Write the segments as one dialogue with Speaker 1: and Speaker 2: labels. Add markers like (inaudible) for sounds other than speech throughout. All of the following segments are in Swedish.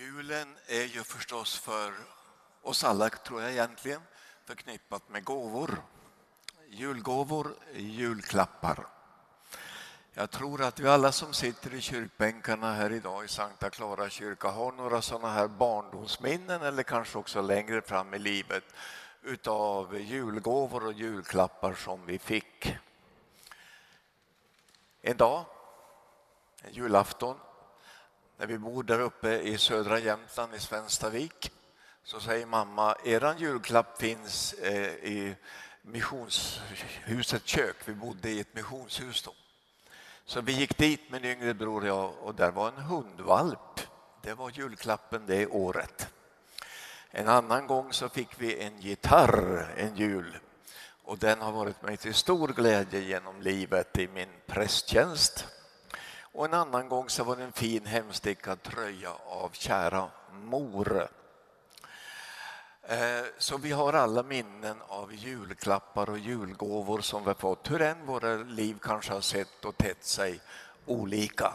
Speaker 1: Julen är ju förstås för oss alla, tror jag egentligen, förknippat med gåvor. Julgåvor, julklappar. Jag tror att vi alla som sitter i kyrkbänkarna här idag i Sankta Clara kyrka har några sådana här barndomsminnen eller kanske också längre fram i livet utav julgåvor och julklappar som vi fick. En dag, en julafton, när vi bor där uppe i södra Jämtland i Svenstavik så säger mamma, eran julklapp finns eh, i missionshusets kök. Vi bodde i ett missionshus då. Så vi gick dit, min yngre bror och jag, och där var en hundvalp. Det var julklappen det året. En annan gång så fick vi en gitarr en jul och den har varit mig till stor glädje genom livet i min prästtjänst. Och en annan gång så var det en fin hemstickad tröja av kära mor. Eh, så vi har alla minnen av julklappar och julgåvor som vi har fått, hur än våra liv kanske har sett och tätt sig olika.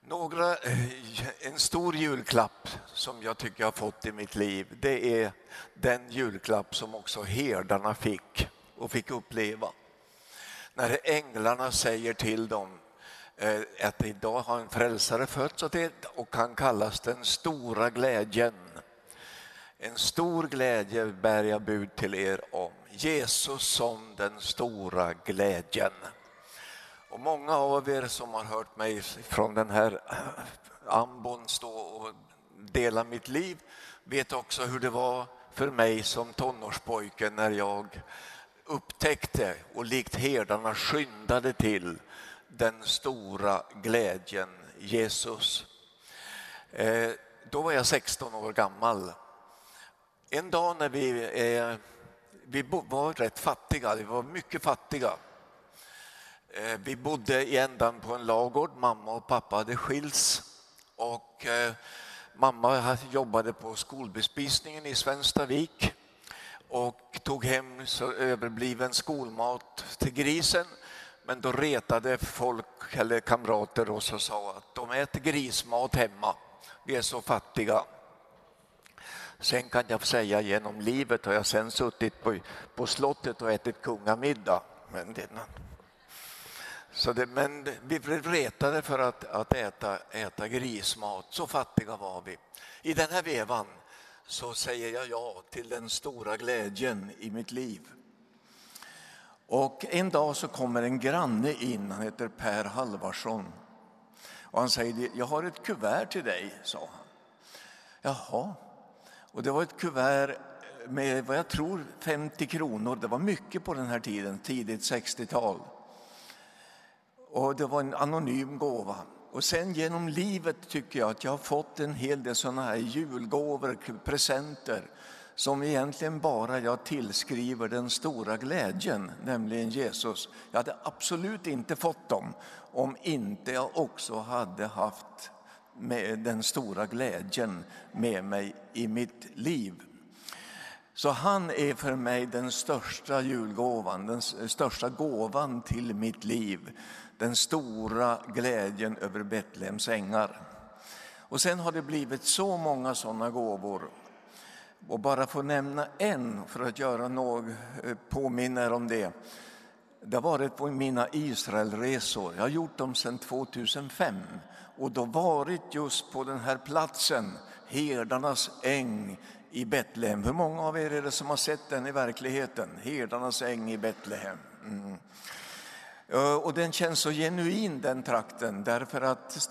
Speaker 1: Några, eh, en stor julklapp som jag tycker jag har fått i mitt liv, det är den julklapp som också herdarna fick och fick uppleva. När änglarna säger till dem Eh, att idag har en frälsare fötts och kan kallas den stora glädjen. En stor glädje bär jag bud till er om. Jesus som den stora glädjen. Och många av er som har hört mig från den här ambon stå och dela mitt liv vet också hur det var för mig som tonårspojke när jag upptäckte och likt herdarna skyndade till den stora glädjen Jesus. Eh, då var jag 16 år gammal en dag när vi, eh, vi var rätt fattiga, vi var mycket fattiga. Eh, vi bodde i ändan på en lagård, mamma och pappa hade skilts och mamma jobbade på skolbespisningen i Svenstavik och tog hem överbliven skolmat till grisen. Men då retade folk eller kamrater oss och sa att de äter grismat hemma. Vi är så fattiga. Sen kan jag säga genom livet har jag sen suttit på, på slottet och ätit kungamiddag. Men, det, så det, men vi blev retade för att, att äta, äta grismat, så fattiga var vi. I den här vevan så säger jag ja till den stora glädjen i mitt liv. Och en dag så kommer en granne in, han heter Per Halvarsson. Och han säger, jag har ett kuvert till dig, sa han. Jaha, och det var ett kuvert med vad jag tror 50 kronor. Det var mycket på den här tiden, tidigt 60-tal. Och det var en anonym gåva. Och sen genom livet tycker jag att jag har fått en hel del sådana här julgåvor, presenter som egentligen bara jag tillskriver den stora glädjen, nämligen Jesus. Jag hade absolut inte fått dem om inte jag också hade haft med den stora glädjen med mig i mitt liv. Så han är för mig den största julgåvan, den största gåvan till mitt liv. Den stora glädjen över Betlehems ängar. Och sen har det blivit så många sådana gåvor. Och bara få nämna en för att göra några eh, påminner påminna er om det. Det har varit på mina Israelresor. Jag har gjort dem sedan 2005 och då varit just på den här platsen, herdarnas äng i Betlehem. Hur många av er är det som har sett den i verkligheten? Herdarnas äng i Betlehem. Mm. Eh, och den känns så genuin den trakten därför att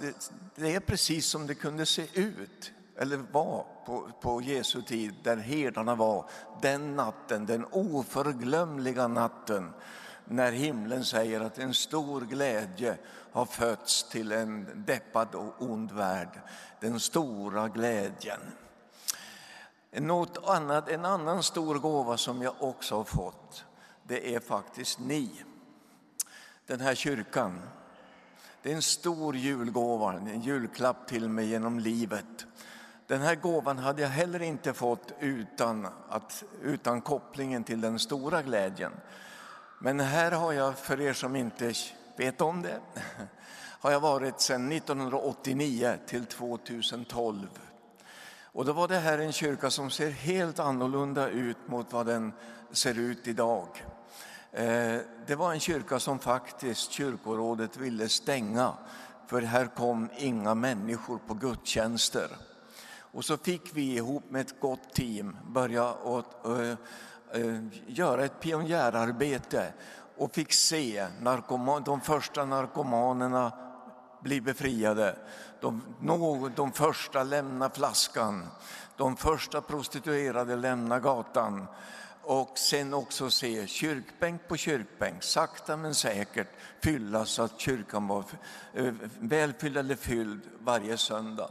Speaker 1: det är precis som det kunde se ut eller var på, på Jesu tid där herdarna var den natten, den oförglömliga natten när himlen säger att en stor glädje har fötts till en deppad och ond värld. Den stora glädjen. Något annat, en annan stor gåva som jag också har fått, det är faktiskt ni. Den här kyrkan. Det är en stor julgåva, en julklapp till mig genom livet. Den här gåvan hade jag heller inte fått utan, att, utan kopplingen till den stora glädjen. Men här har jag, för er som inte vet om det, (laughs) har jag varit sedan 1989 till 2012. Och då var det här en kyrka som ser helt annorlunda ut mot vad den ser ut idag. Eh, det var en kyrka som faktiskt kyrkorådet ville stänga för här kom inga människor på gudstjänster. Och så fick vi ihop med ett gott team börja att, uh, eh, uh, eh, göra ett pionjärarbete och fick se narkoman, de första narkomanerna bli befriade. De, de första lämna flaskan, de första prostituerade lämna gatan och sen också se kyrkbänk på kyrkbänk, sakta men säkert fyllas så att kyrkan var eh, välfylld eller fylld varje söndag.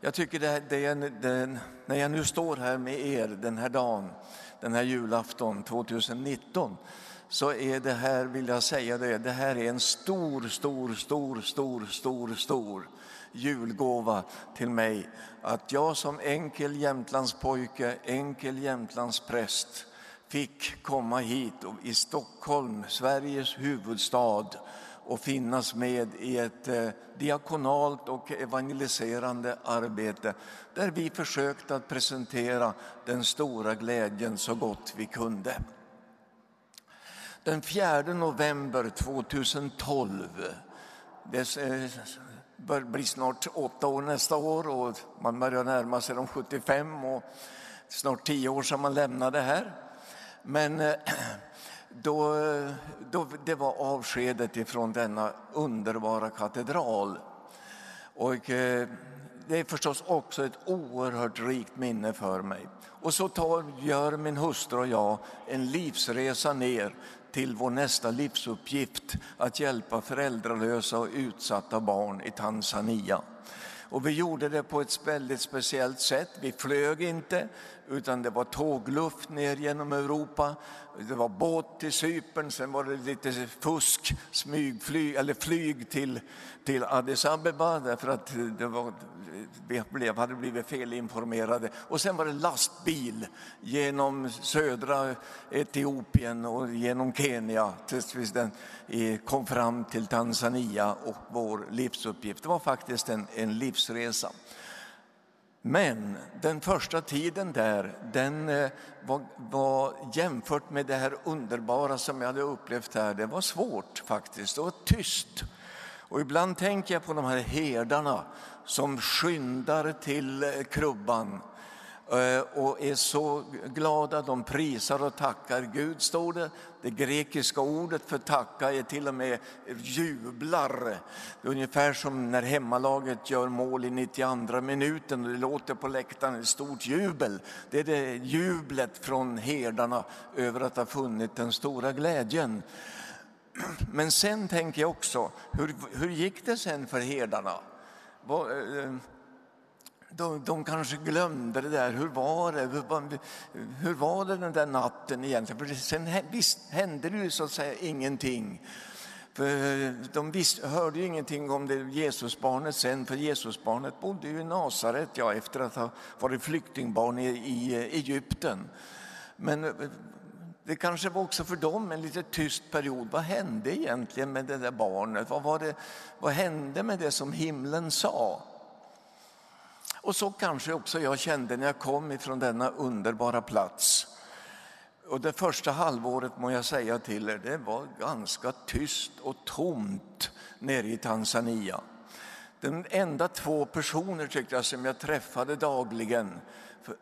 Speaker 1: Jag tycker det, det, det, när jag nu står här med er den här dagen, den här julafton 2019, så är det här, vill jag säga det, det här är en stor, stor, stor, stor, stor, stor julgåva till mig. Att jag som enkel Jämtlandspojke, enkel Jämtlandspräst, fick komma hit i Stockholm, Sveriges huvudstad och finnas med i ett eh, diakonalt och evangeliserande arbete där vi försökte att presentera den stora glädjen så gott vi kunde. Den 4 november 2012, det eh, blir snart åtta år nästa år och man börjar närma sig de 75 och snart tio år sedan man lämnade här. Men eh, då, då, det var avskedet ifrån denna underbara katedral. Och eh, det är förstås också ett oerhört rikt minne för mig. Och så tar, gör min hustru och jag en livsresa ner till vår nästa livsuppgift att hjälpa föräldralösa och utsatta barn i Tanzania. Och vi gjorde det på ett väldigt speciellt sätt. Vi flög inte, utan det var tågluft ner genom Europa. Det var båt till Cypern, sen var det lite fusk, smygflyg, eller flyg till, till Addis Abeba därför att det var, vi blev, hade blivit felinformerade. Och sen var det lastbil genom södra Etiopien och genom Kenya tills vi kom fram till Tanzania och vår livsuppgift. Det var faktiskt en, en livsresa. Men den första tiden där, den eh, var, var, jämfört med det här underbara som jag hade upplevt här, det var svårt faktiskt. Det var tyst. Och ibland tänker jag på de här herdarna som skyndar till eh, krubban Eh, och är så glada. De prisar och tackar Gud, står det. Det grekiska ordet för tacka är till och med jublar. Det är ungefär som när hemmalaget gör mål i 92 minuten och det låter på läktaren ett stort jubel. Det är det jublet från herdarna över att ha funnit den stora glädjen. Men sen tänker jag också, hur, hur gick det sen för herdarna? Eh, de, de kanske glömde det där. Hur var det? Hur, hur var det den där natten egentligen? För sen visst hände det ju så att säga ingenting. För eh, de visst, hörde ju ingenting om det Jesusbarnet sen, för Jesusbarnet bodde ju i Nasaret ja, efter att ha varit flyktingbarn i, i eh, Egypten. Men eh, det kanske var också för dem en lite tyst period. Vad hände egentligen med det där barnet? Vad, var det, vad hände med det som himlen sa? Och så kanske också jag kände när jag kom ifrån denna underbara plats. Och det första halvåret må jag säga till er, det var ganska tyst och tomt nere i Tanzania. De enda två personer tyckte jag som jag träffade dagligen,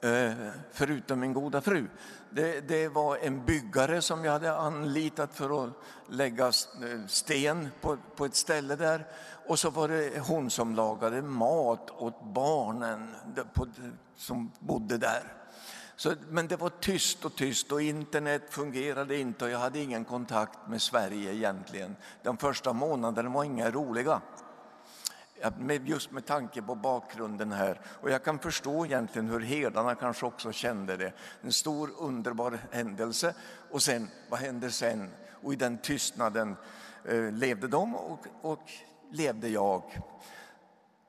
Speaker 1: eh, förutom min goda fru, det, det, var en byggare som jag hade anlitat för att lägga eh, sten på, på ett ställe där och så var det hon som lagade mat åt barnen som bodde där. Så, men det var tyst och tyst och internet fungerade inte och jag hade ingen kontakt med Sverige egentligen. De första månaderna var inga roliga. Just med tanke på bakgrunden här. Och jag kan förstå egentligen hur herdarna kanske också kände det. En stor underbar händelse och sen, vad hände sen? Och i den tystnaden eh, levde de och, och levde jag.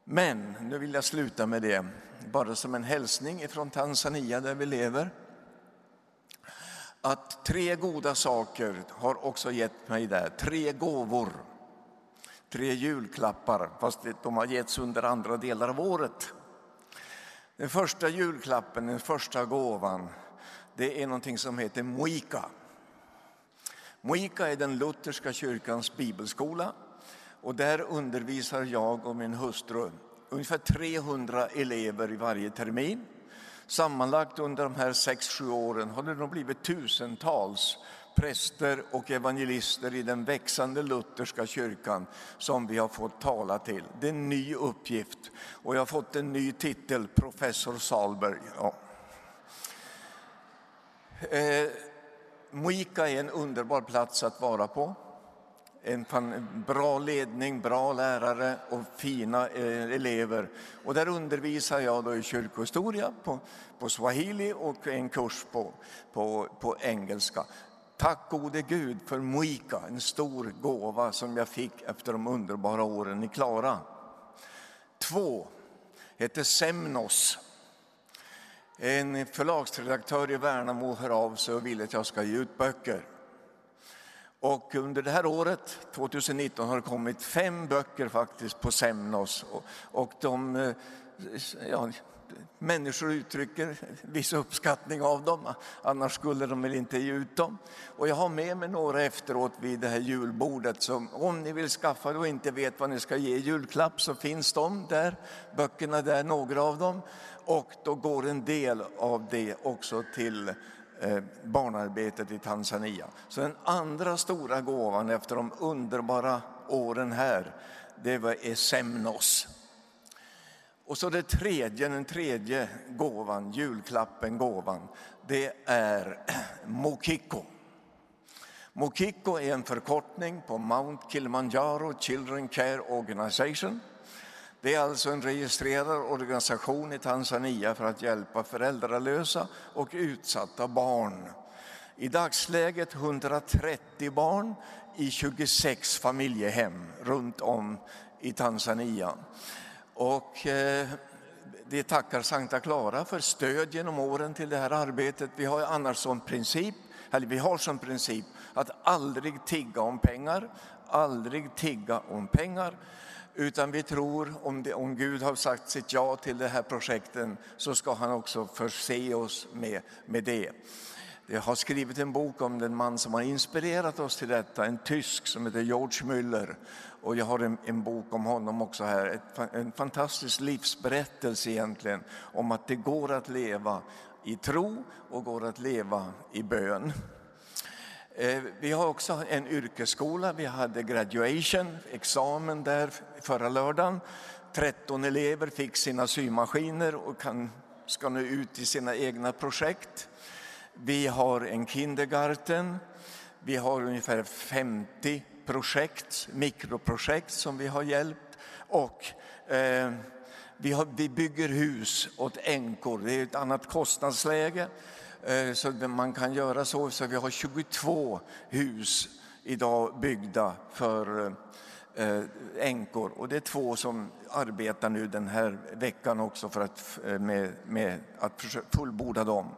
Speaker 1: Men nu vill jag sluta med det, bara som en hälsning från Tanzania där vi lever. Att tre goda saker har också gett mig där, tre gåvor tre julklappar, fast de har getts under andra delar av året. Den första julklappen, den första gåvan, det är någonting som heter Moika. Moika är den lutherska kyrkans bibelskola och där undervisar jag och min hustru ungefär 300 elever i varje termin. Sammanlagt under de här sex sju åren har det nog blivit tusentals präster och evangelister i den växande lutherska kyrkan som vi har fått tala till. Det är en ny uppgift och jag har fått en ny titel, professor Salberg. Ja. Eh, Moika är en underbar plats att vara på. En bra ledning, bra lärare och fina eh, elever. Och där undervisar jag då i kyrkohistoria på, på swahili och en kurs på, på, på engelska. Tack gode Gud för Moika, en stor gåva som jag fick efter de underbara åren i Klara. Två heter Semnos. En förlagsredaktör i Värnamo hör av sig och vill att jag ska ge ut böcker. Och under det här året, 2019, har det kommit fem böcker faktiskt på Semnos. Och, de, eh, ja, människor uttrycker viss uppskattning av dem, annars skulle de väl inte ge ut dem. Och jag har med mig några efteråt vid det här julbordet, så om ni vill skaffa det och inte vet vad ni ska ge i julklapp så finns de där, böckerna där, några av dem. Och då går en del av det också till eh, barnarbetet i Tanzania. Så den andra stora gåvan efter de underbara åren här, det var Semnos. Och så det tredje, den tredje gåvan, julklappen, gåvan, det är (clears throat) Mokiko. Mokiko är en förkortning på Mount Kilimanjaro Children Care Organization. Det är alltså en registrerad organisation i Tanzania för att hjälpa föräldralösa och utsatta barn. I dagsläget 130 barn i 26 familjehem runt om i Tanzania. Och eh, vi tackar Sankta Clara för stöd genom åren till det här arbetet. Vi har annars som princip, eller vi har som princip att aldrig tigga om pengar, aldrig tigga om pengar. Utan vi tror om, det, om Gud har sagt sitt ja till de här projekten så ska han också förse oss med, med det. Jag har skrivit en bok om den man som har inspirerat oss till detta, en tysk som heter George Müller. Och jag har en, en bok om honom också här, Ett, en fantastisk livsberättelse egentligen om att det går att leva i tro och går att leva i bön. Eh, vi har också en yrkesskola, vi hade graduation, examen där förra lördagen. 13 elever fick sina symaskiner och kan, ska nu ut i sina egna projekt. Vi har en kindergarten. Vi har ungefär 50 projekt, mikroprojekt som vi har hjälpt. Och eh, vi, har, vi, bygger hus åt änkor. Det är ett annat kostnadsläge. Eh, så man kan göra så. Så vi har 22 hus idag byggda för eh, änkor. Och det är två som arbetar nu den här veckan också för att, eh, med, med att fullborda dem.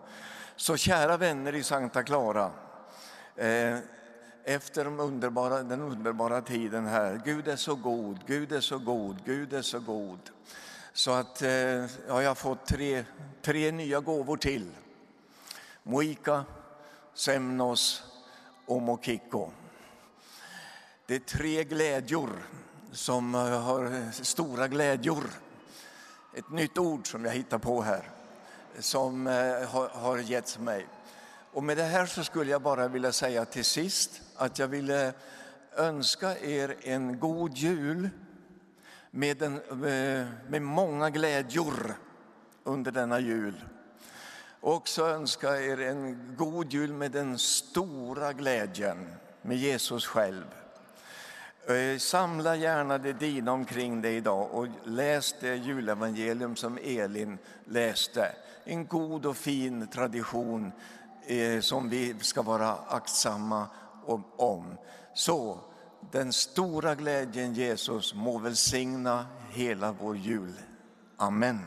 Speaker 1: Så kära vänner i Santa Clara, eh, efter de underbara, den underbara tiden här, Gud är så god, Gud är så god, Gud är så god. Så att eh, ja, jag har fått tre, tre nya gåvor till. Moika, Semnos och Mokiko. Det är tre glädjor som har stora glädjor. Ett nytt ord som jag hittar på här som eh, har getts mig. Och med det här så skulle jag bara vilja säga till sist att jag ville önska er en god jul med, en, eh, med många glädjor under denna jul. Och också önska er en god jul med den stora glädjen med Jesus själv. Eh, samla gärna det dina omkring dig idag och läs det julevangelium som Elin läste en god och fin tradition eh, som vi ska vara aktsamma om. Så den stora glädjen Jesus må välsigna hela vår jul. Amen.